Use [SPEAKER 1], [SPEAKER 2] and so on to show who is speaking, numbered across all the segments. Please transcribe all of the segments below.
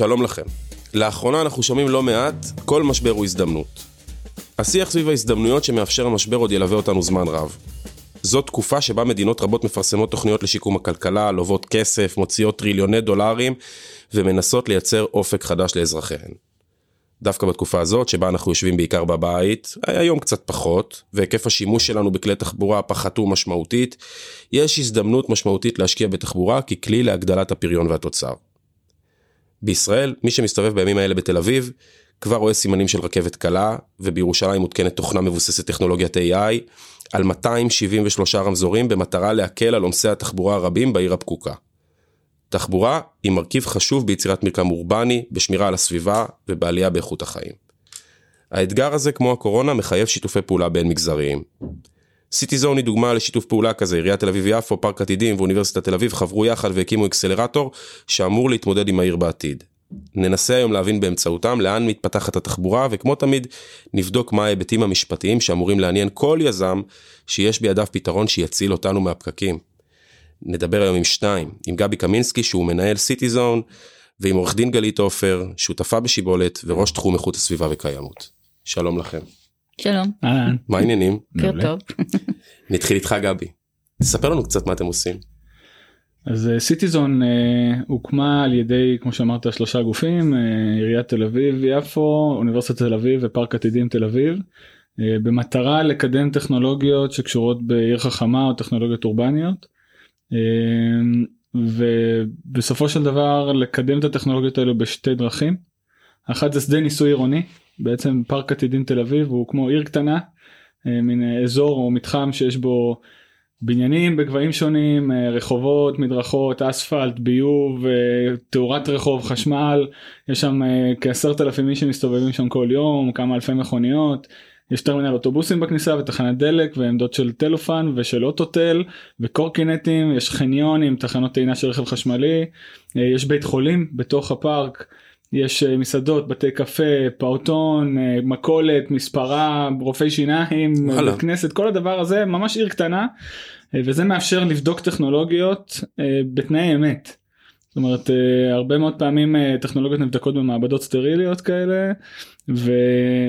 [SPEAKER 1] שלום לכם. לאחרונה אנחנו שומעים לא מעט, כל משבר הוא הזדמנות. השיח סביב ההזדמנויות שמאפשר המשבר עוד ילווה אותנו זמן רב. זו תקופה שבה מדינות רבות מפרסמות תוכניות לשיקום הכלכלה, לוות כסף, מוציאות טריליוני דולרים ומנסות לייצר אופק חדש לאזרחיהן. דווקא בתקופה הזאת, שבה אנחנו יושבים בעיקר בבית, היום קצת פחות, והיקף השימוש שלנו בכלי תחבורה פחתו משמעותית, יש הזדמנות משמעותית להשקיע בתחבורה ככלי להגדלת הפריון והתוצר. בישראל, מי שמסתובב בימים האלה בתל אביב, כבר רואה סימנים של רכבת קלה, ובירושלים מותקנת תוכנה מבוססת טכנולוגיית AI, על 273 רמזורים במטרה להקל על עומסי התחבורה הרבים בעיר הפקוקה. תחבורה היא מרכיב חשוב ביצירת מרקם אורבני, בשמירה על הסביבה ובעלייה באיכות החיים. האתגר הזה, כמו הקורונה, מחייב שיתופי פעולה בין מגזריים. סיטיזון היא דוגמה לשיתוף פעולה כזה, עיריית תל אביב-יפו, פארק עתידים ואוניברסיטת תל אביב חברו יחד והקימו אקסלרטור שאמור להתמודד עם העיר בעתיד. ננסה היום להבין באמצעותם לאן מתפתחת התחבורה וכמו תמיד נבדוק מה ההיבטים המשפטיים שאמורים לעניין כל יזם שיש בידיו פתרון שיציל אותנו מהפקקים. נדבר היום עם שניים, עם גבי קמינסקי שהוא מנהל סיטיזון ועם עורך דין גלית עופר, שותפה בשיבולת וראש תחום איכות הסביבה וקיימות. שלום לכם.
[SPEAKER 2] שלום.
[SPEAKER 3] אהלן.
[SPEAKER 1] מה העניינים?
[SPEAKER 2] טוב.
[SPEAKER 1] נתחיל איתך גבי. תספר לנו קצת מה אתם עושים.
[SPEAKER 3] אז סיטיזון הוקמה על ידי כמו שאמרת שלושה גופים אה, עיריית תל אביב יפו אוניברסיטת תל אביב ופארק עתידים תל אביב אה, במטרה לקדם טכנולוגיות שקשורות בעיר חכמה או טכנולוגיות אורבניות. אה, ובסופו של דבר לקדם את הטכנולוגיות האלו בשתי דרכים. אחת זה שדה ניסוי עירוני בעצם פארק עתידים תל אביב הוא כמו עיר קטנה אה, מין אה, אזור או מתחם שיש בו בניינים בגבהים שונים אה, רחובות מדרכות אספלט ביוב תאורת רחוב חשמל יש שם כעשרת אלפים איש שמסתובבים שם כל יום כמה אלפי מכוניות יש טרמינל אוטובוסים בכניסה ותחנת דלק ועמדות של טלופן ושל אוטוטל וקורקינטים יש חניון עם תחנות טעינה של רכב חשמלי יש בית חולים בתוך הפארק יש אה, מסעדות בתי קפה פעוטון אה, מכולת מספרה רופאי שיניים. בית כנסת כל הדבר הזה ממש עיר קטנה אה, וזה מאפשר לבדוק טכנולוגיות אה, בתנאי אמת. זאת אומרת אה, הרבה מאוד פעמים אה, טכנולוגיות נבדקות במעבדות סטריליות כאלה ו,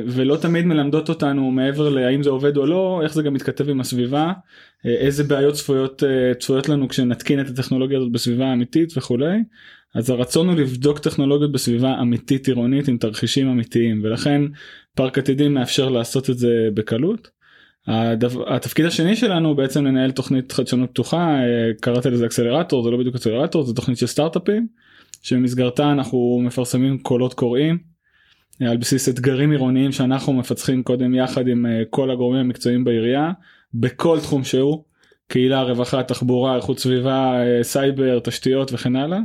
[SPEAKER 3] ולא תמיד מלמדות אותנו מעבר להאם זה עובד או לא איך זה גם מתכתב עם הסביבה אה, איזה בעיות צפויות אה, צפויות לנו כשנתקין את הטכנולוגיה הזאת בסביבה אמיתית וכולי. אז הרצון הוא לבדוק טכנולוגיות בסביבה אמיתית עירונית עם תרחישים אמיתיים ולכן פארק עתידים מאפשר לעשות את זה בקלות. הדבר, התפקיד השני שלנו הוא בעצם לנהל תוכנית חדשנות פתוחה אה, קראת לזה אקסלרטור זה לא בדיוק אקסלרטור זה תוכנית של סטארט-אפים שבמסגרתה אנחנו מפרסמים קולות קוראים אה, על בסיס אתגרים עירוניים שאנחנו מפצחים קודם יחד עם אה, כל הגורמים המקצועיים בעירייה בכל תחום שהוא קהילה רווחה תחבורה איכות סביבה סייבר תשתיות וכן הלאה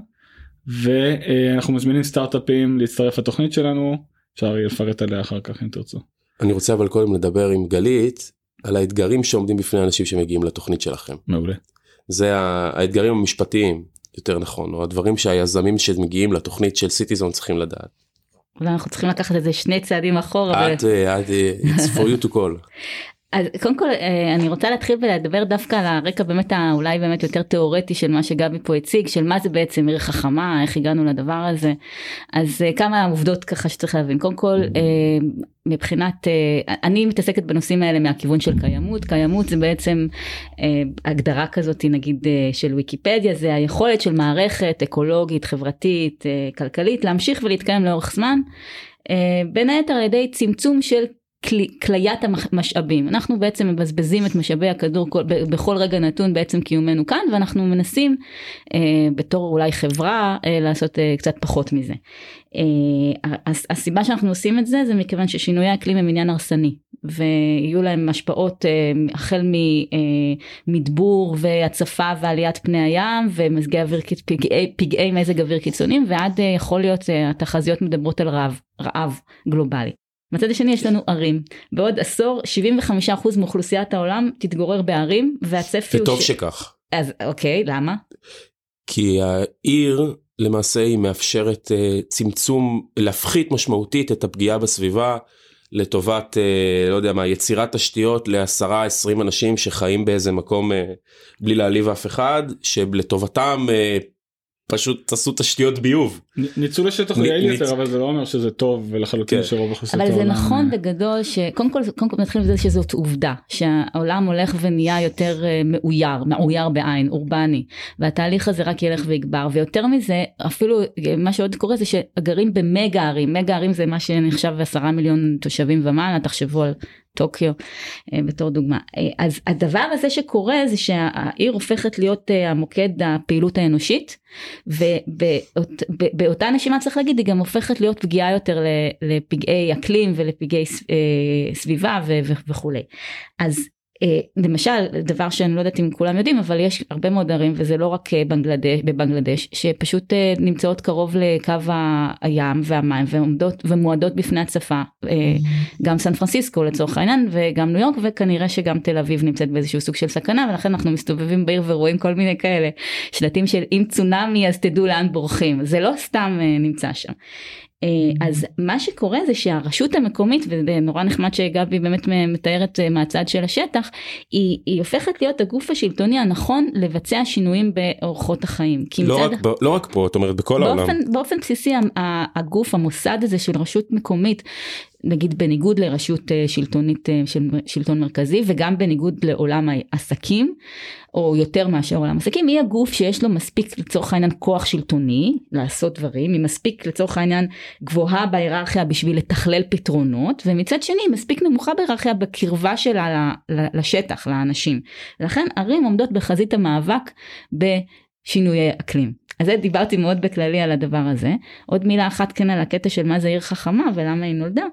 [SPEAKER 3] ואנחנו מזמינים סטארט-אפים להצטרף לתוכנית שלנו אפשר יהיה לפרט עליה אחר כך אם תרצו.
[SPEAKER 1] אני רוצה אבל קודם לדבר עם גלית על האתגרים שעומדים בפני אנשים שמגיעים לתוכנית שלכם.
[SPEAKER 3] מעולה.
[SPEAKER 1] זה האתגרים המשפטיים יותר נכון או הדברים שהיזמים שמגיעים לתוכנית של סיטיזון צריכים לדעת.
[SPEAKER 2] אולי אנחנו צריכים לקחת את זה שני צעדים אחורה.
[SPEAKER 1] את, אה, את, אה, it's for you to call.
[SPEAKER 2] אז קודם כל אה, אני רוצה להתחיל ולדבר דווקא על הרקע באמת האולי באמת יותר תיאורטי של מה שגבי פה הציג של מה זה בעצם עיר חכמה איך הגענו לדבר הזה. אז אה, כמה עובדות ככה שצריך להבין. קודם כל אה, מבחינת אני מתעסקת בנושאים האלה מהכיוון של קיימות. קיימות זה בעצם הגדרה כזאת נגיד של ויקיפדיה זה היכולת של מערכת אקולוגית חברתית כלכלית להמשיך ולהתקיים לאורך זמן בין היתר על ידי צמצום של כליית המשאבים אנחנו בעצם מבזבזים את משאבי הכדור כל, ב- בכל רגע נתון בעצם קיומנו כאן ואנחנו מנסים אה, בתור אולי חברה אה, לעשות אה, קצת פחות מזה. אה, הס- הסיבה שאנחנו עושים את זה זה מכיוון ששינויי אקלים הם עניין הרסני ויהיו להם השפעות אה, החל ממדבור והצפה ועליית פני הים ומזגי אוויר פגעי, פגעי מזג אוויר קיצוניים ועד אה, יכול להיות אה, התחזיות מדברות על רעב רעב גלובלי. מצד השני יש לנו ערים בעוד עשור 75% מאוכלוסיית העולם תתגורר בערים והצפי
[SPEAKER 1] וטוב
[SPEAKER 2] הוא
[SPEAKER 1] שכך.
[SPEAKER 2] אז אוקיי למה?
[SPEAKER 1] כי העיר למעשה היא מאפשרת אה, צמצום להפחית משמעותית את הפגיעה בסביבה לטובת אה, לא יודע מה יצירת תשתיות לעשרה עשרים אנשים שחיים באיזה מקום אה, בלי להעליב אף אחד שלטובתם אה, פשוט תעשו תשתיות ביוב.
[SPEAKER 3] ניצול השטח הוא יעיל יותר אבל זה לא אומר שזה טוב ולחלוטין
[SPEAKER 1] כן.
[SPEAKER 3] שרוב אוכלוסיות
[SPEAKER 2] אבל זה
[SPEAKER 3] העולם-
[SPEAKER 2] נכון בגדול שקודם כל קודם כל נתחיל מזה שזאת עובדה שהעולם הולך ונהיה יותר אה, מאויר מאויר בעין אורבני והתהליך הזה רק ילך ויגבר ויותר מזה אפילו אה, מה שעוד קורה זה שגרים במגה ערים מגה ערים זה מה שנחשב עשרה מיליון תושבים ומעלה תחשבו על טוקיו אה, בתור דוגמה אה, אז הדבר הזה שקורה זה שהעיר הופכת להיות אה, המוקד הפעילות האנושית ובאותה נשימה צריך להגיד היא גם הופכת להיות פגיעה יותר לפגעי אקלים ולפגעי סביבה וכולי. אז למשל דבר שאני לא יודעת אם כולם יודעים אבל יש הרבה מאוד ערים וזה לא רק אה, בנגלדש, בבנגלדש שפשוט אה, נמצאות קרוב לקו הים והמים ועומדות ומועדות בפני הצפה אה, גם סן פרנסיסקו לצורך העניין וגם ניו יורק וכנראה שגם תל אביב נמצאת באיזשהו סוג של סכנה ולכן אנחנו מסתובבים בעיר ורואים כל מיני כאלה שלטים של אם צונאמי אז תדעו לאן בורחים זה לא סתם אה, נמצא שם. אה, אז מה שקורה זה שהרשות המקומית וזה נורא נחמד שגבי באמת מתארת אה, מהצד של השטח היא, היא הופכת להיות הגוף השלטוני הנכון לבצע שינויים באורחות החיים.
[SPEAKER 1] לא
[SPEAKER 2] מצד-
[SPEAKER 1] רק ב- לא רק פה, את אומרת בכל העולם.
[SPEAKER 2] באופן, באופן בסיסי הגוף המוסד הזה של רשות מקומית נגיד בניגוד לרשות אה, שלטונית אה, של שלטון מרכזי וגם בניגוד לעולם העסקים או יותר מאשר עולם עסקים היא הגוף שיש לו מספיק לצורך העניין כוח שלטוני לעשות דברים היא מספיק לצורך העניין גבוהה בהיררכיה בשביל לתכלל פתרונות ומצד שני היא מספיק נמוכה בהיררכיה בקרבה שלה לשטח לאנשים לכן ערים עומדות בחזית המאבק בשינויי אקלים. אז זה דיברתי מאוד בכללי על הדבר הזה. עוד מילה אחת כן על הקטע של מה זה עיר חכמה ולמה היא נולדה,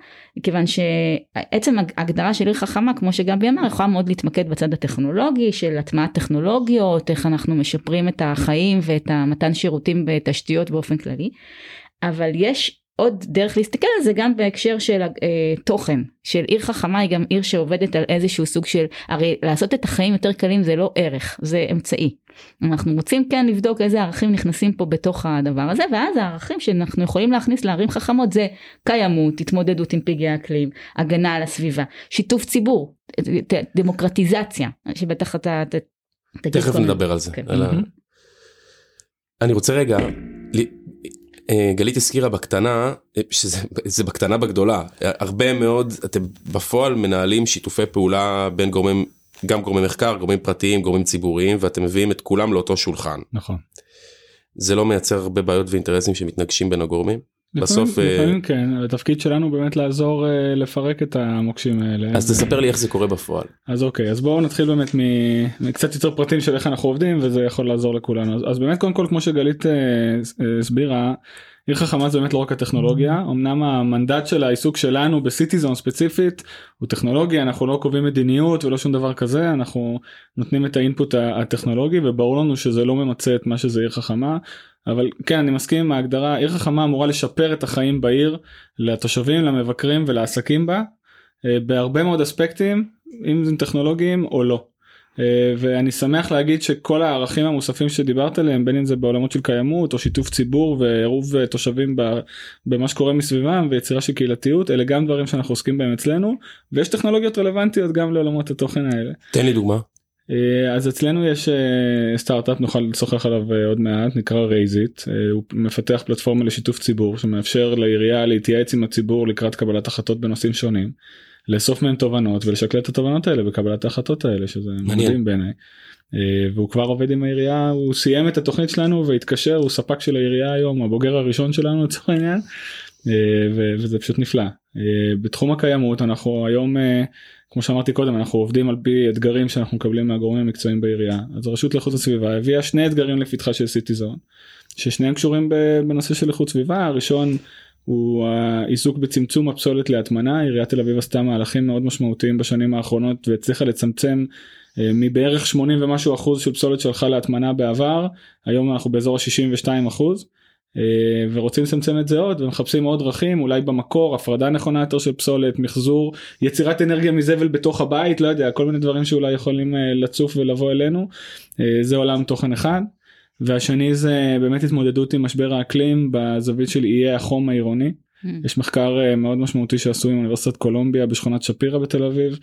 [SPEAKER 2] כיוון שעצם ההגדרה של עיר חכמה כמו שגבי אמר יכולה מאוד להתמקד בצד הטכנולוגי של הטמעת טכנולוגיות, איך אנחנו משפרים את החיים ואת המתן שירותים בתשתיות באופן כללי, אבל יש עוד דרך להסתכל על זה גם בהקשר של אה, תוכן של עיר חכמה היא גם עיר שעובדת על איזשהו סוג של הרי לעשות את החיים יותר קלים זה לא ערך זה אמצעי. אנחנו רוצים כן לבדוק איזה ערכים נכנסים פה בתוך הדבר הזה ואז הערכים שאנחנו יכולים להכניס לערים חכמות זה קיימות התמודדות עם פגעי אקלים הגנה על הסביבה שיתוף ציבור דמוקרטיזציה שבטח אתה תגיד
[SPEAKER 1] תכף נדבר על זה.
[SPEAKER 2] כן.
[SPEAKER 1] על ה-. אני רוצה רגע, ל- גלית הזכירה בקטנה, אה, שזה זה בקטנה בגדולה, הרבה מאוד, אתם בפועל מנהלים שיתופי פעולה בין גורמים, גם גורמי מחקר, גורמים פרטיים, גורמים ציבוריים, ואתם מביאים את כולם לאותו שולחן.
[SPEAKER 3] נכון.
[SPEAKER 1] זה לא מייצר הרבה בעיות ואינטרסים שמתנגשים בין הגורמים? בסוף, אה,
[SPEAKER 3] לפעמים כן התפקיד שלנו באמת לעזור אה, לפרק את המוקשים האלה.
[SPEAKER 1] אז תספר לי איך זה קורה בפועל.
[SPEAKER 3] אז אוקיי אז בואו נתחיל באמת מקצת יותר פרטים של איך אנחנו עובדים וזה יכול לעזור לכולנו אז, באמת קודם כל כמו שגלית אה, הסבירה עיר חכמה זה באמת לא רק הטכנולוגיה. אמנם המנדט של העיסוק שלנו בסיטיזון ספציפית הוא טכנולוגיה אנחנו לא קובעים מדיניות ולא שום דבר כזה אנחנו נותנים את האינפוט הטכנולוגי וברור לנו שזה לא ממצה את מה שזה עיר חכמה. אבל כן אני מסכים עם ההגדרה עיר חכמה אמורה לשפר את החיים בעיר לתושבים למבקרים ולעסקים בה אה, בהרבה מאוד אספקטים אם זה טכנולוגיים או לא. אה, ואני שמח להגיד שכל הערכים המוספים שדיברת עליהם בין אם זה בעולמות של קיימות או שיתוף ציבור ועירוב אה, תושבים במה שקורה מסביבם ויצירה של קהילתיות אלה גם דברים שאנחנו עוסקים בהם אצלנו ויש טכנולוגיות רלוונטיות גם לעולמות התוכן האלה.
[SPEAKER 1] תן לי דוגמה.
[SPEAKER 3] אה, אז אצלנו יש סטארט-אפ נוכל לשוחח עליו עוד מעט נקרא רייזיט הוא מפתח פלטפורמה לשיתוף ציבור שמאפשר לעירייה להתייעץ עם הציבור לקראת קבלת החלטות בנושאים שונים. לאסוף מהם תובנות ולשקלל את התובנות האלה בקבלת ההחלטות האלה שזה. מדהים בעיניי. אה, והוא כבר עובד עם העירייה הוא סיים את התוכנית שלנו והתקשר הוא ספק של העירייה היום הבוגר הראשון שלנו לצורך העניין אה, וזה פשוט נפלא. אה, בתחום הקיימות אנחנו היום כמו שאמרתי קודם אנחנו עובדים על פי אתגרים שאנחנו מקבלים מהגורמים המקצועיים בעירייה אז הרשות לאיכות הסביבה הביאה שני אתגרים לפתחה של סיטיזון ששניהם קשורים בנושא של איכות סביבה הראשון הוא העיסוק בצמצום הפסולת להטמנה. עיריית תל אביב עשתה מהלכים מאוד משמעותיים בשנים האחרונות והצליחה לצמצם אה, מבערך 80 ומשהו אחוז של פסולת שהלכה להטמנה בעבר. היום אנחנו באזור ה-62 אחוז. אה, ורוצים לצמצם את זה עוד ומחפשים עוד דרכים אולי במקור הפרדה נכונה יותר של פסולת מחזור יצירת אנרגיה מזבל בתוך הבית לא יודע כל מיני דברים שאולי יכולים אה, לצוף ולבוא אלינו. זה עולם תוכן אחד. והשני זה באמת התמודדות עם משבר האקלים בזווית של איי החום העירוני. יש מחקר אה, מאוד משמעותי שעשו עם אוניברסיטת קולומביה בשכונת שפירא בתל אביב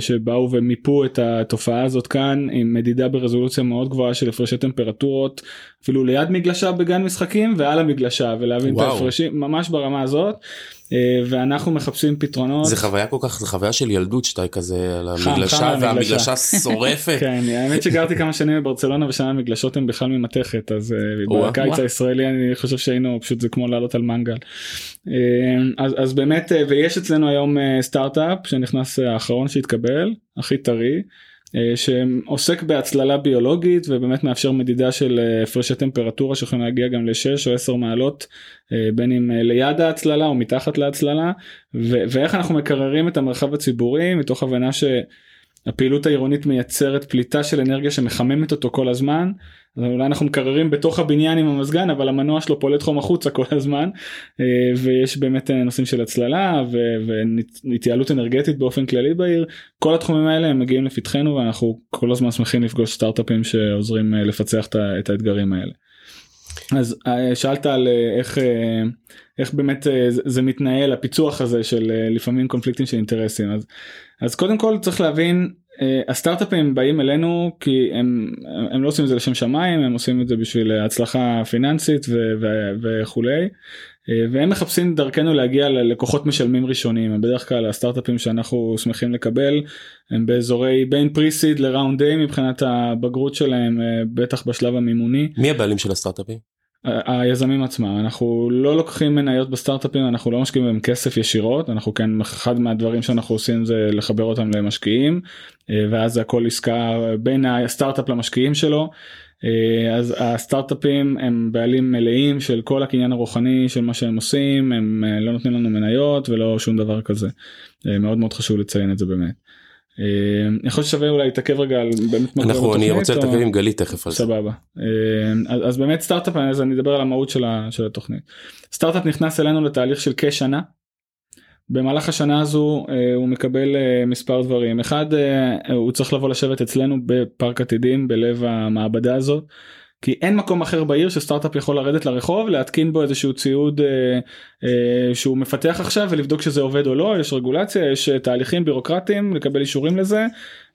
[SPEAKER 3] שבאו ומיפו את התופעה הזאת כאן עם מדידה ברזולוציה מאוד גבוהה של הפרשי טמפרטורות אפילו ליד מגלשה בגן משחקים ועל המגלשה ולהבין וואו. את ההפרשים ממש ברמה הזאת. אה, ואנחנו מחפשים פתרונות.
[SPEAKER 1] זה חוויה כל כך, זה חוויה של ילדות שאתה כזה על המגלשה והמגלשה שורפת.
[SPEAKER 3] כן, האמת שגרתי כמה שנים בברצלונה ושם המגלשות הן בכלל ממתכת אז אה, בקיץ הישראלי אני חושב שהיינו פשוט זה כמו לעלות על מנגל. אה, אז, אז באמת ויש אצלנו היום סטארט-אפ שנכנס האחרון שהתקבל הכי טרי. אה, שעוסק בהצללה ביולוגית ובאמת מאפשר מדידה של אה, הפרשי טמפרטורה שיכולים להגיע גם ל-6 או 10 מעלות אה, בין אם ליד ההצללה או מתחת להצללה ואיך אנחנו מקררים את המרחב הציבורי מתוך הבנה שהפעילות העירונית מייצרת פליטה של אנרגיה שמחממת אותו כל הזמן אולי אנחנו מקררים בתוך הבניין עם המזגן אבל המנוע שלו פולט חום החוצה כל הזמן אה, ויש באמת אה, נושאים של הצללה והתייעלות אנרגטית באופן כללי בעיר כל התחומים האלה הם מגיעים לפתחנו ואנחנו כל הזמן שמחים לפגוש סטארט-אפים שעוזרים אה, לפצח את האתגרים האלה. אז שאלת על איך איך באמת זה מתנהל הפיצוח הזה של לפעמים קונפליקטים של אינטרסים אז אז קודם כל צריך להבין הסטארט-אפים באים אלינו כי הם, הם לא עושים את זה לשם שמיים הם עושים את זה בשביל הצלחה פיננסית וכולי אה, והם מחפשים דרכנו להגיע ללקוחות משלמים ראשונים הם בדרך כלל הסטארט-אפים שאנחנו שמחים לקבל הם באזורי בין פריסיד לראונד איי מבחינת הבגרות שלהם אה, בטח בשלב המימוני.
[SPEAKER 1] מי הבעלים של הסטארט-אפים?
[SPEAKER 3] היזמים עצמם. אנחנו לא לוקחים מניות בסטארט-אפים אנחנו לא משקיעים בהם כסף ישירות אנחנו כן אחד מהדברים שאנחנו עושים זה לחבר אותם למשקיעים אה, ואז זה הכל עסקה בין הסטארט-אפ למשקיעים שלו. אה, אז הסטארט-אפים הם בעלים מלאים של כל הקניין הרוחני של מה שהם עושים הם אה, לא נותנים לנו מניות ולא שום דבר כזה. מאוד מאוד חשוב לציין את זה באמת. אה, אני חושב ששווה אולי להתעכב רגע על באמת
[SPEAKER 1] מה אנחנו אני רוצה להתעכב עם גלית תכף
[SPEAKER 3] סבבה. אה, אז באמת סטארט-אפ אז אני אדבר על המהות של התוכנית. סטארט-אפ נכנס אלינו לתהליך של כשנה. במהלך השנה הזו אה, הוא מקבל מספר דברים. אחד הוא צריך לבוא לשבת אצלנו בפארק עתידים בלב המעבדה הזאת כי אין מקום אחר בעיר שסטארט-אפ יכול לרדת לרחוב להתקין בו איזשהו ציוד אה, אה, שהוא מפתח עכשיו ולבדוק שזה עובד או לא יש רגולציה יש אה, תהליכים בירוקרטיים לקבל אישורים לזה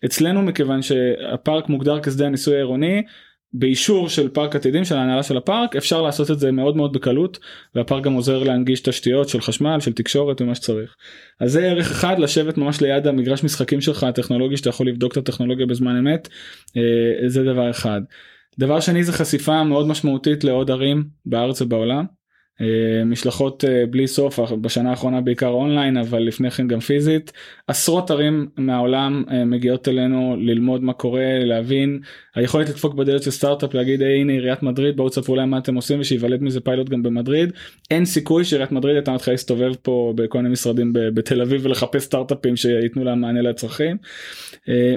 [SPEAKER 3] אצלנו מכיוון שהפארק מוגדר כשדה הניסוי העירוני באישור של פארק עתידים של ההנהלה של הפארק אפשר לעשות את זה מאוד מאוד בקלות והפארק גם עוזר להנגיש תשתיות של חשמל של תקשורת ומה שצריך. אז זה ערך אחד לשבת ממש ליד המגרש משחקים שלך הטכנולוגי שאתה יכול לבדוק את הטכנולוגיה בזמן אמת אה, זה דבר אחד. דבר שני זה חשיפה מאוד משמעותית לעוד ערים בארץ ובעולם. אה, משלחות אה, בלי סוף בשנה האחרונה בעיקר אונליין אבל לפני כן גם פיזית. עשרות ערים מהעולם אה, מגיעות אלינו ללמוד מה קורה להבין. היכולת לדפוק בדלת של סטארט-אפ להגיד hey, הנה עיריית מדריד בואו תספרו להם מה אתם עושים ושייוולד מזה פיילוט גם במדריד. אין סיכוי שעיריית מדריד הייתה מתחילה להסתובב פה בכל מיני משרדים בתל אביב ולחפש סטארט-אפים שייתנו להם מענה לצרכים.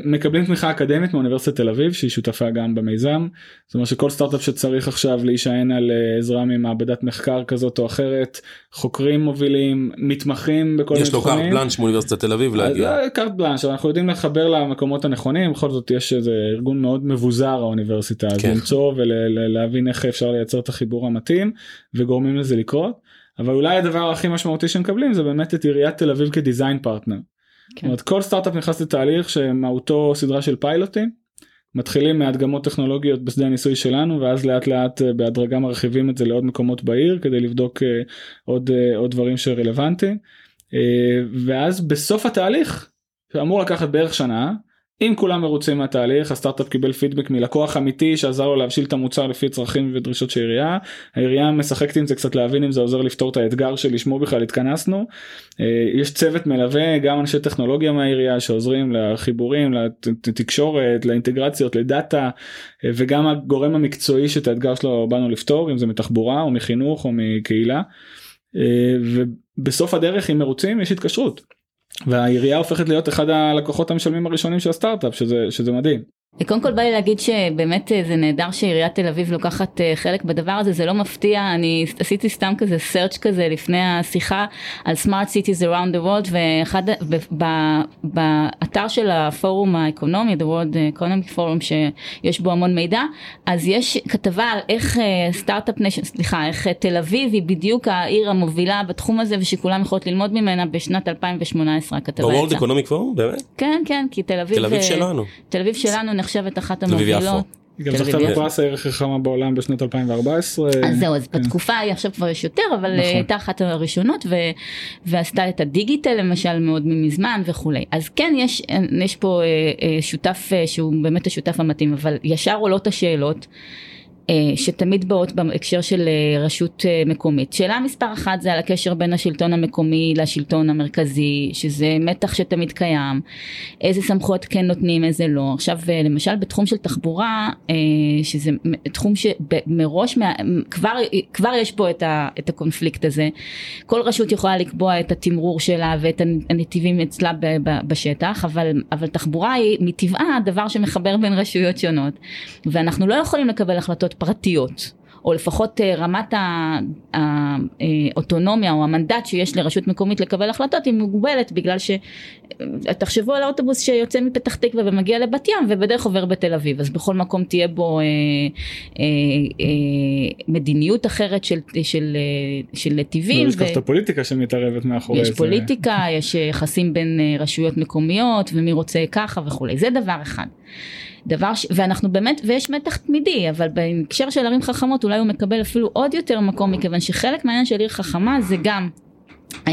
[SPEAKER 3] מקבלים תמיכה אקדמית מאוניברסיטת תל אביב שהיא שותפה גם במיזם. זאת אומרת שכל סטארט-אפ שצריך עכשיו להישען על עזרה ממעבדת מחקר כזאת או אחרת חוקרים מובילים מתמחים בכל מיני
[SPEAKER 1] תחומים. יש לו קארט בלאנש מאוניברסיטת תל אביב להגיע.
[SPEAKER 3] קארט בלאנש אנחנו יודעים לחבר למקומות הנכונים בכל זאת יש איזה ארגון מאוד מבוזר האוניברסיטה כן. אז למצוא ולהבין איך אפשר לייצר את החיבור המתאים וגורמים לזה לקרות אבל אולי הדבר הכי משמעותי שמקבלים זה באמת את עיריית תל אביב כ design partner. כן. כל סטארט-אפ נכנס לתהליך שמהותו סדרה של פיילוטים מתחילים מהדגמות טכנולוגיות בשדה הניסוי שלנו ואז לאט לאט אה, בהדרגה מרחיבים את זה לעוד מקומות בעיר כדי לבדוק אה, עוד אה, עוד דברים שרלוונטיים. ואז בסוף התהליך שאמור לקחת בערך שנה אם כולם מרוצים מהתהליך הסטארט-אפ קיבל פידבק מלקוח אמיתי שעזר לו להבשיל את המוצר לפי צרכים ודרישות של עירייה העירייה משחקת עם זה קצת להבין אם זה עוזר לפתור את האתגר שלשמו בכלל התכנסנו. אה, יש צוות מלווה גם אנשי טכנולוגיה מהעירייה שעוזרים לחיבורים לתקשורת לאינטגרציות לדאטה אה, וגם הגורם המקצועי שאת האתגר שלו באנו לפתור אם זה מתחבורה או מחינוך או מקהילה. אה, ובסוף הדרך אם מרוצים יש התקשרות. והעירייה הופכת להיות אחד הלקוחות המשלמים הראשונים של הסטארט-אפ שזה שזה מדהים.
[SPEAKER 2] קודם כל בא לי להגיד שבאמת אה, זה נהדר שעיריית תל אביב לוקחת אה, חלק בדבר הזה, זה לא מפתיע, אני עשיתי סתם כזה search כזה לפני השיחה על smart cities around the world ואחד, באתר של הפורום האקונומי, the world economic forum שיש בו המון מידע, אז יש כתבה על איך startup nation, סליחה, איך תל אביב היא בדיוק העיר המובילה בתחום הזה ושכולם יכולות ללמוד ממנה בשנת 2018 הכתבה
[SPEAKER 1] יצאה. ב-World Economic Forum? באמת?
[SPEAKER 2] כן, כן, כי תל אביב,
[SPEAKER 1] תל אביב שלנו.
[SPEAKER 2] תל אביב שלנו נחשבת אחת המובילות.
[SPEAKER 3] היא גם זכתה בפרס הערך החמה בעולם בשנת 2014.
[SPEAKER 2] אז זהו, אז כן. בתקופה ההיא עכשיו כבר יש יותר, אבל נכון. הייתה אחת הראשונות ו... ועשתה את הדיגיטל למשל מאוד מזמן וכולי. אז כן, יש, יש פה שותף שהוא באמת השותף המתאים, אבל ישר עולות השאלות. אה, שתמיד באות בהקשר של אה, רשות אה, מקומית. שאלה מספר אחת זה על הקשר בין השלטון המקומי לשלטון המרכזי, שזה מתח שתמיד קיים, איזה סמכויות כן נותנים, איזה לא. עכשיו למשל בתחום של תחבורה, שזה תחום שמראש, כבר, כבר יש פה את, ה, את הקונפליקט הזה, כל רשות יכולה לקבוע את התמרור שלה ואת הנתיבים אצלה בשטח, אבל, אבל תחבורה היא מטבעה דבר שמחבר בין רשויות שונות, ואנחנו לא יכולים לקבל החלטות פרטיות. או לפחות אה, רמת האוטונומיה או המנדט שיש לרשות מקומית לקבל החלטות היא מוגבלת בגלל שתחשבו על האוטובוס שיוצא מפתח תקווה ומגיע לבת ים ובדרך עובר בתל אביב אז בכל מקום תהיה בו אה, אה, אה, מדיניות אחרת של, של, אה, של נתיבים.
[SPEAKER 3] לא לשכוח את הפוליטיקה שמתערבת מאחורי
[SPEAKER 2] זה. יש פוליטיקה, יש יחסים בין רשויות מקומיות ומי רוצה ככה וכולי זה דבר אחד. דבר ש... ואנחנו באמת ויש מתח תמידי אבל בהקשר של ערים חכמות אולי הוא מקבל אפילו עוד יותר מקום מכיוון שחלק מהעניין של עיר חכמה זה גם אה,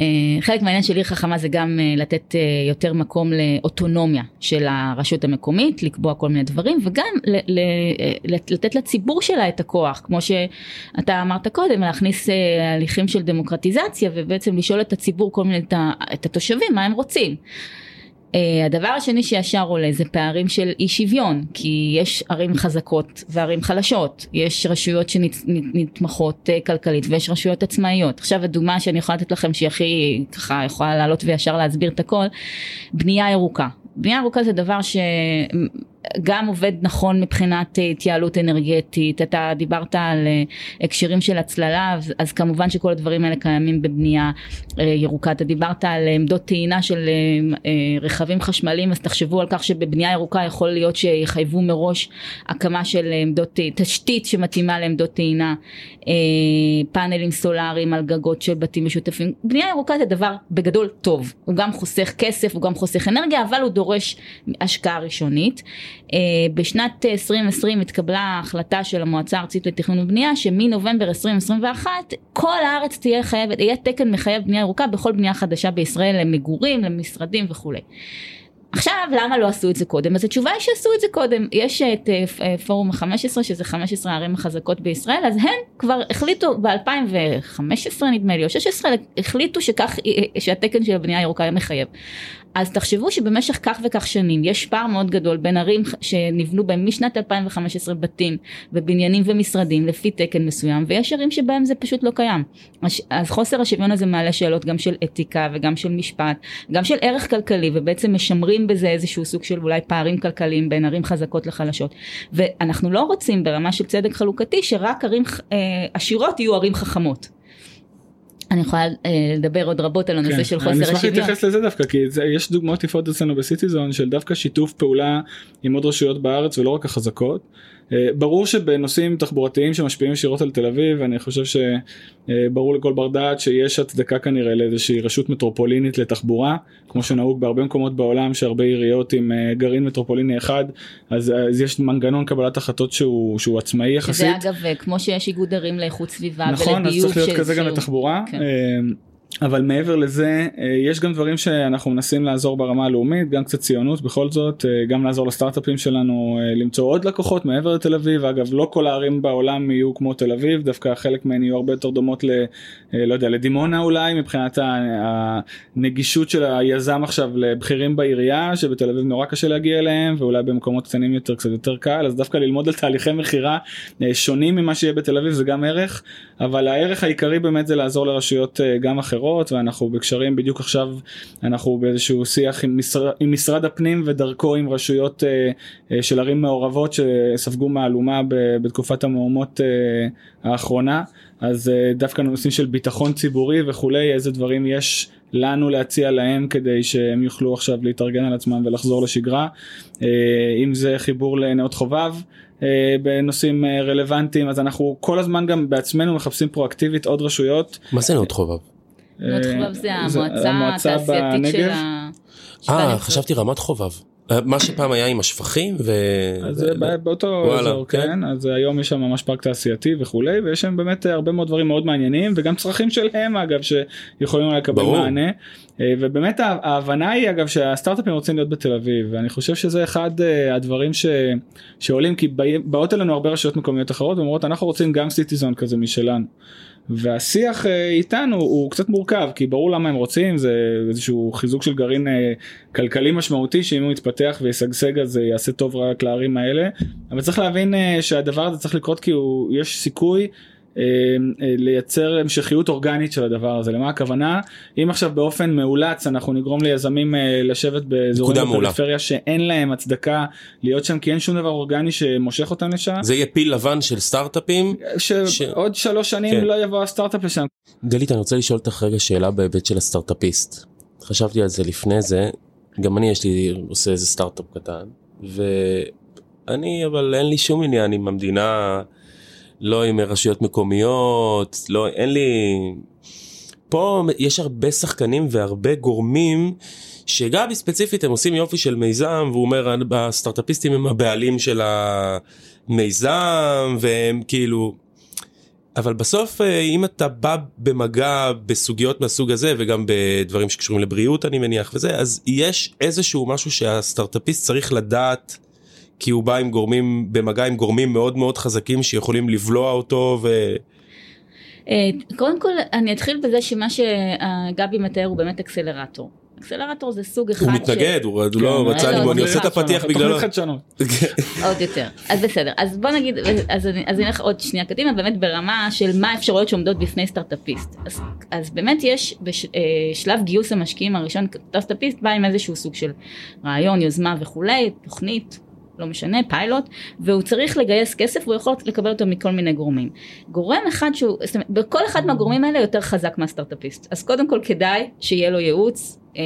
[SPEAKER 2] אה, חלק מהעניין של עיר חכמה זה גם אה, לתת אה, יותר מקום לאוטונומיה של הרשות המקומית, לקבוע כל מיני דברים וגם לתת לציבור שלה את הכוח, כמו שאתה אמרת קודם, להכניס הליכים של דמוקרטיזציה ובעצם לשאול את הציבור כל מיני, את התושבים מה הם רוצים. Uh, הדבר השני שישר עולה זה פערים של אי שוויון כי יש ערים חזקות וערים חלשות יש רשויות שנתמכות uh, כלכלית ויש רשויות עצמאיות. עכשיו הדוגמה שאני יכולה לתת לכם שהיא הכי ככה יכולה לעלות וישר להסביר את הכל בנייה ירוקה. בנייה ירוקה זה דבר ש... גם עובד נכון מבחינת אה, התייעלות אנרגטית, אתה דיברת על אה, הקשרים של הצללה, אז כמובן שכל הדברים האלה קיימים בבנייה אה, ירוקה, אתה דיברת על עמדות טעינה של רכבים חשמליים, אז תחשבו על כך שבבנייה ירוקה יכול להיות שיחייבו מראש הקמה של עמדות, תשתית שמתאימה לעמדות טעינה, פאנלים סולאריים על גגות של בתים משותפים, בנייה ירוקה זה דבר בגדול טוב, הוא גם חוסך כסף, הוא גם חוסך אנרגיה, אבל הוא דורש השקעה ראשונית. אה, בשנת 2020 התקבלה החלטה של המועצה הארצית לתכנון ובנייה שמנובמבר 2021 כל הארץ תהיה חייבת, יהיה תקן מחייב בנייה ירוקה בכל בנייה חדשה בישראל למגורים, למשרדים וכולי. עכשיו למה לא עשו את זה קודם? אז התשובה היא שעשו את זה קודם. יש את אה, פורום ה-15 שזה 15 הערים החזקות בישראל אז הן כבר החליטו ב-2015 נדמה לי או 16 החליטו שכך אה, שהתקן של הבנייה הירוקה מחייב. אז תחשבו שבמשך כך וכך שנים יש פער מאוד גדול בין ערים שנבנו בהם משנת 2015 בתים ובניינים ומשרדים לפי תקן מסוים ויש ערים שבהם זה פשוט לא קיים. אז חוסר השוויון הזה מעלה שאלות גם של אתיקה וגם של משפט, גם של ערך כלכלי ובעצם משמרים בזה איזשהו סוג של אולי פערים כלכליים בין ערים חזקות לחלשות. ואנחנו לא רוצים ברמה של צדק חלוקתי שרק ערים אה, עשירות יהיו ערים חכמות. אני יכולה אה, לדבר עוד רבות על הנושא כן, של חוסר השוויון. אני
[SPEAKER 3] אשמח להתייחס לזה דווקא כי זה, יש דוגמאות יפות אצלנו בסיטיזון של דווקא שיתוף פעולה עם עוד רשויות בארץ ולא רק החזקות. אה, ברור שבנושאים תחבורתיים שמשפיעים ישירות על תל אביב אני חושב שברור לכל בר דעת שיש הצדקה כנראה לאיזושהי רשות מטרופולינית לתחבורה כמו שנהוג בהרבה מקומות בעולם שהרבה עיריות עם אה, גרעין מטרופוליני אחד אז, אז יש מנגנון קבלת החלטות שהוא, שהוא עצמאי יחסית.
[SPEAKER 2] שזה אגב כמו שיש איגוד ערים לאיכות סביבה
[SPEAKER 3] נכון, ולביוב. נכון אז צריך להיות כזה שהוא... גם לתחבורה. כן. Eh, אבל מעבר לזה אה, יש גם דברים שאנחנו מנסים לעזור ברמה הלאומית גם קצת ציונות בכל זאת אה, גם לעזור לסטארט-אפים שלנו אה, למצוא עוד לקוחות מעבר לתל אביב אגב לא כל הערים בעולם יהיו כמו תל אביב דווקא חלק מהן יהיו הרבה יותר דומות ל... לא יודע לדימונה אולי מבחינת הנגישות של היזם עכשיו לבכירים בעירייה שבתל אביב נורא קשה להגיע אליהם ואולי במקומות קטנים יותר קצת יותר קל אז דווקא ללמוד על תהליכי מכירה שונים ממה שיהיה בתל אביב זה גם ערך אבל הערך העיקרי באמת זה לעזור לרשויות גם אחרות. אחרות ואנחנו בקשרים בדיוק עכשיו אנחנו באיזשהו שיח עם משרד, עם משרד הפנים ודרכו עם רשויות uh, uh, של ערים מעורבות שספגו מהלומה בתקופת המהומות uh, האחרונה אז דווקא נושאים של ביטחון ציבורי וכולי איזה דברים יש לנו להציע להם כדי שהם יוכלו עכשיו להתארגן על עצמם ולחזור לשגרה אם זה חיבור לנאות חובב. אה, בנושאים אה, רלוונטיים אז אנחנו כל הזמן גם בעצמנו מחפשים פרואקטיבית עוד רשויות.
[SPEAKER 1] מה זה נאות חובב?
[SPEAKER 2] נאות חובב זה המועצה התעשייתית של ה...
[SPEAKER 1] אה חשבתי רמת חובב. אה, מה שפעם היה עם השפכים ו...
[SPEAKER 3] אז באותו וואלה, אזור כן. כן אז היום יש שם ממש פארק תעשייתי וכולי ויש שם באמת הרבה מאוד דברים מאוד מעניינים וגם צרכים שלהם אגב שיכולים לקבל ברור. מענה אה, ובאמת ההבנה היא אגב שהסטארט-אפים רוצים להיות בתל אביב ואני חושב שזה אחד אה, הדברים ש... שעולים כי באות אלינו הרבה רשויות מקומיות אחרות ואומרות אנחנו רוצים גם סיטיזון כזה משלנו. והשיח אה, איתנו הוא קצת מורכב כי ברור למה הם רוצים זה איזשהו חיזוק של גרעין אה, כלכלי משמעותי שאם הוא יתפתח וישגשג אז זה יעשה טוב רק לערים האלה. אבל צריך להבין אה, שהדבר הזה צריך לקרות כי הוא יש סיכוי אה, אה, לייצר המשכיות אורגנית של הדבר הזה. למה הכוונה? אם עכשיו באופן מאולץ אנחנו נגרום ליזמים אה, לשבת באזורים בפריפריה שאין להם הצדקה להיות שם כי אין שום דבר אורגני שמושך אותם לשם.
[SPEAKER 1] זה יהיה פיל לבן של סטארט-אפים?
[SPEAKER 3] שעוד ש... שלוש שנים כן. לא יבוא הסטארט-אפ לשם.
[SPEAKER 1] גלית אני רוצה לשאול אותך רגע שאלה בהיבט של הסטארט-אפיסט. חשבתי על זה לפני זה. גם אני יש לי עושה איזה סטארט-אפ קטן. ואני אבל אין לי שום עניין עם המדינה. לא עם רשויות מקומיות, לא, אין לי... פה יש הרבה שחקנים והרבה גורמים שגבי ספציפית הם עושים יופי של מיזם והוא אומר הסטארטאפיסטים הם הבעלים של המיזם והם כאילו אבל בסוף אה, אם אתה בא במגע בסוגיות מהסוג הזה וגם בדברים שקשורים לבריאות אני מניח וזה אז יש איזשהו משהו שהסטארטאפיסט צריך לדעת כי הוא בא עם גורמים, במגע עם גורמים מאוד מאוד חזקים שיכולים לבלוע אותו ו...
[SPEAKER 2] אה, קודם כל אני אתחיל בזה שמה שגבי מתאר הוא באמת אקסלרטור. אקסלרטור זה סוג אחד
[SPEAKER 1] הוא מתנגד, הוא לא רצה, אני עושה את הפתיח בגללו.
[SPEAKER 2] עוד יותר. אז בסדר, אז בוא נגיד, אז אני אלך עוד שנייה קדימה, באמת ברמה של מה האפשרויות שעומדות בפני סטארטאפיסט. אז באמת יש בשלב אה, גיוס המשקיעים הראשון, סטארטאפיסט בא עם איזשהו סוג של רעיון, יוזמה וכולי, תוכנית, לא משנה, פיילוט, והוא צריך לגייס כסף והוא יכול לקבל אותו מכל מיני גורמים. גורם אחד שהוא, זאת אומרת, בכל אחד מהגורמים האלה יותר חזק מהסטארט-אפיסט. אז קודם כל כדאי שיהיה לו ייעוץ אה,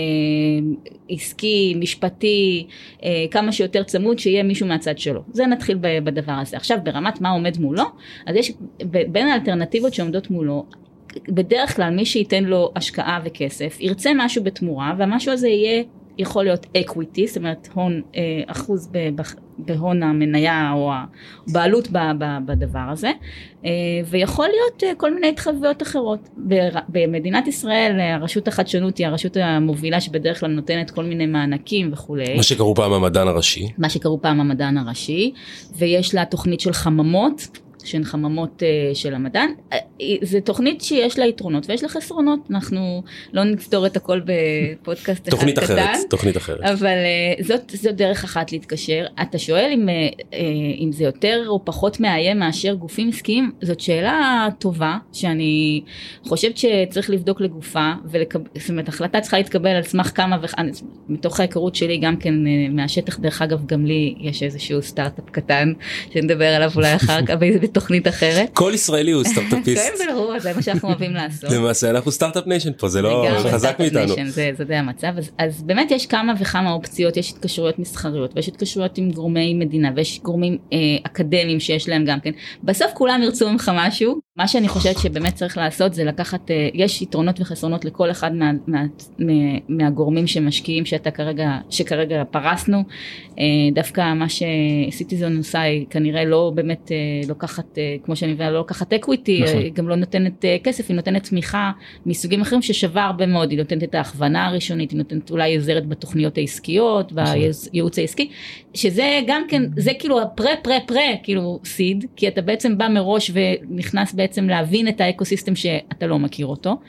[SPEAKER 2] עסקי, משפטי, אה, כמה שיותר צמוד, שיהיה מישהו מהצד שלו. זה נתחיל בדבר הזה. עכשיו ברמת מה עומד מולו, אז יש בין האלטרנטיבות שעומדות מולו, בדרך כלל מי שייתן לו השקעה וכסף ירצה משהו בתמורה והמשהו הזה יהיה יכול להיות equity, זאת אומרת הון, אה, אחוז בהון המניה או הבעלות בדבר הזה, אה, ויכול להיות אה, כל מיני התחייבויות אחרות. במדינת ישראל הרשות החדשנות היא הרשות המובילה שבדרך כלל נותנת כל מיני מענקים וכולי.
[SPEAKER 1] מה שקראו פעם המדען הראשי.
[SPEAKER 2] מה שקראו פעם המדען הראשי, ויש לה תוכנית של חממות. שהן חממות אה, של המדען. אה, זו תוכנית שיש לה יתרונות ויש לה חסרונות, אנחנו לא נפתור את הכל בפודקאסט אחד קטן.
[SPEAKER 1] תוכנית אחרת, תוכנית אחרת.
[SPEAKER 2] אבל uh, זאת, זאת דרך אחת להתקשר. אתה שואל אם, uh, uh, אם זה יותר או פחות מאיים מאשר גופים עסקיים, זאת שאלה טובה, שאני חושבת שצריך לבדוק לגופה, ולקב... זאת אומרת, החלטה צריכה להתקבל על סמך כמה, וח... מתוך ההיכרות שלי גם כן uh, מהשטח, דרך אגב, גם לי יש איזשהו סטארט-אפ קטן, שנדבר עליו אולי אחר כך. בתוכנית אחרת.
[SPEAKER 1] כל ישראלי הוא סטארט-אפיסט.
[SPEAKER 2] כן, ברור, זה מה שאנחנו אוהבים לעשות.
[SPEAKER 1] למעשה אנחנו startup nation פה, זה לא חזק מאיתנו.
[SPEAKER 2] זה זה המצב, אז באמת יש כמה וכמה אופציות, יש התקשרויות מסחריות ויש התקשרויות עם גורמי מדינה ויש גורמים אה, אקדמיים שיש להם גם כן. בסוף כולם ירצו ממך משהו, מה שאני חושבת שבאמת צריך לעשות זה לקחת, אה, יש יתרונות וחסרונות לכל אחד מה, מה, מה, מהגורמים שמשקיעים שאתה כרגע, שכרגע פרסנו. אה, דווקא מה ש CityZone עושה היא כנראה לא באמת אה, לוקחת, כמו שאני מבינה, לא לוקחת equity, נכון. גם לא נותנת כסף, היא נותנת תמיכה מסוגים אחרים ששווה הרבה מאוד, היא נותנת את ההכוונה הראשונית, היא נותנת אולי עוזרת בתוכניות העסקיות, נכון. בייעוץ העסקי, שזה גם כן, זה כאילו ה pre pre pre, כאילו seed, כי אתה בעצם בא מראש ונכנס בעצם בעצם להבין את ה ecosystem שאתה לא מכיר אותו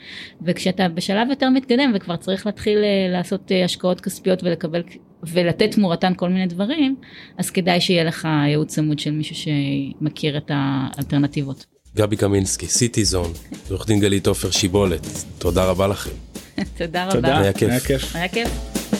[SPEAKER 2] וכשאתה בשלב יותר מתקדם וכבר צריך להתחיל אה, לעשות אה, השקעות כספיות ולקבל ולתת תמורתן כל מיני דברים אז כדאי שיהיה לך ייעוץ צמוד של מישהו שמכיר את האלטרנטיבות.
[SPEAKER 1] גבי קמינסקי, סיטי זון, עורך דין גלית עופר שיבולת, תודה רבה לכם.
[SPEAKER 2] תודה רבה.
[SPEAKER 3] תודה. היה כיף.
[SPEAKER 2] היה כיף.